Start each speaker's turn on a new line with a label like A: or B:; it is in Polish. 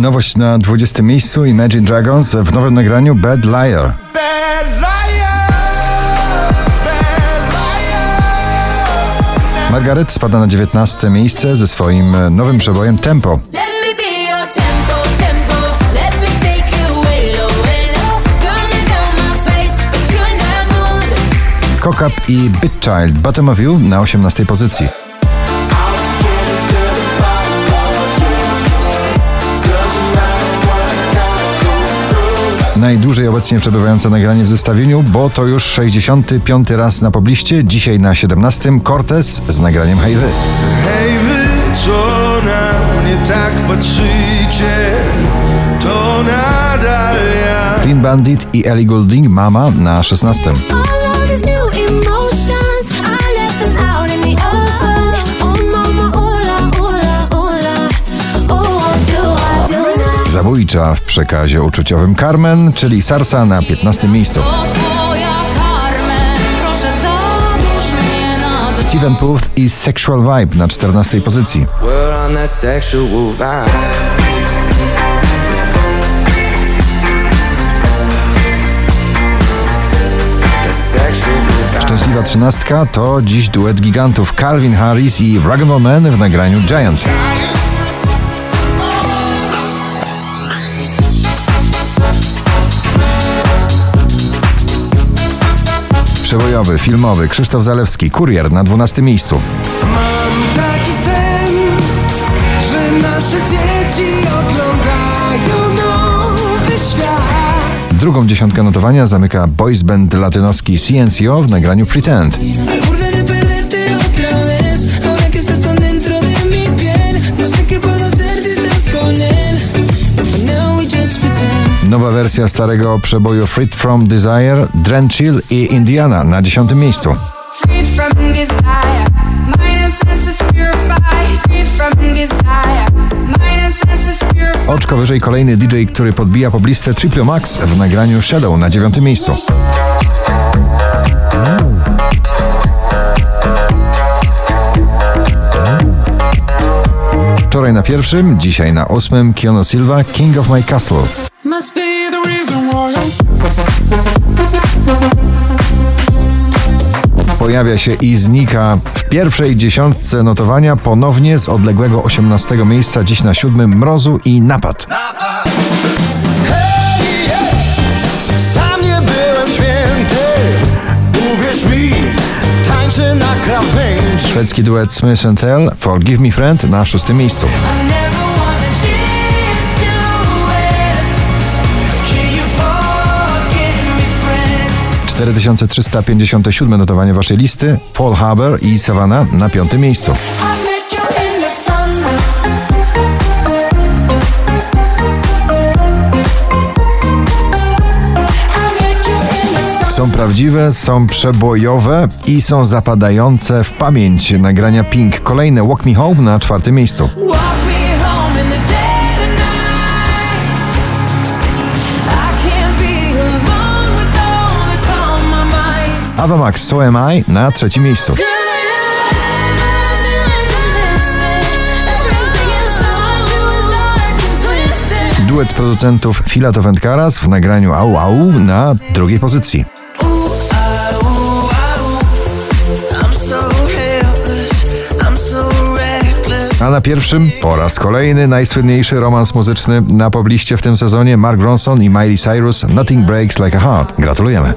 A: Nowość na 20 miejscu Imagine Dragons w nowym nagraniu Bad Liar. Margaret spada na 19 miejsce ze swoim nowym przebojem Tempo. Cock Up i Bit Child Bottom of You na 18 pozycji. Najdłużej obecnie przebywające nagranie w zestawieniu, bo to już 65 raz na pobliście, dzisiaj na 17 Cortez z nagraniem Hejwy.
B: Hej wy, co na mnie tak patrzycie, to nadal ja.
A: Clean Bandit i Ellie Goulding Mama na 16. Zabójcza w przekazie uczuciowym Carmen, czyli Sarsa na 15 miejscu. Steven Puth i Sexual Vibe na 14 pozycji. Szczęśliwa trzynastka to dziś duet gigantów Calvin Harris i Rag'n'Ball Man w nagraniu Giant. Przebojowy, filmowy Krzysztof Zalewski, Kurier na 12 miejscu.
B: Mam taki sen, że nasze dzieci oglądają nowy świat.
A: Drugą dziesiątkę notowania zamyka boys band latynoski CNCO w nagraniu Pretend. Nowa wersja starego przeboju Freed From Desire, Drenchill i Indiana na 10 miejscu. Oczko wyżej kolejny DJ, który podbija poblistę Triple Max w nagraniu Shadow na 9 miejscu. Wczoraj na pierwszym, dzisiaj na ósmym Kiono Silva, King of My Castle. Pojawia się i znika w pierwszej dziesiątce notowania ponownie z odległego 18 miejsca, dziś na siódmym Mrozu i Napad. Szwedzki duet Smith Tell, Forgive Me Friend na szóstym miejscu. 4357 notowanie waszej listy, Paul Haber i Savannah na piątym miejscu. Są prawdziwe, są przebojowe i są zapadające w pamięć nagrania Pink. Kolejne Walk Me Home na czwartym miejscu.
C: Mind.
A: Ava Max, So Am I na trzecim miejscu. Duet producentów Filato Wędkaras w nagraniu Au Au na drugiej pozycji.
D: So reckless.
A: A na pierwszym po raz kolejny najsłynniejszy romans muzyczny na pobliście w tym sezonie Mark Ronson i Miley Cyrus Nothing Breaks Like a Heart. Gratulujemy.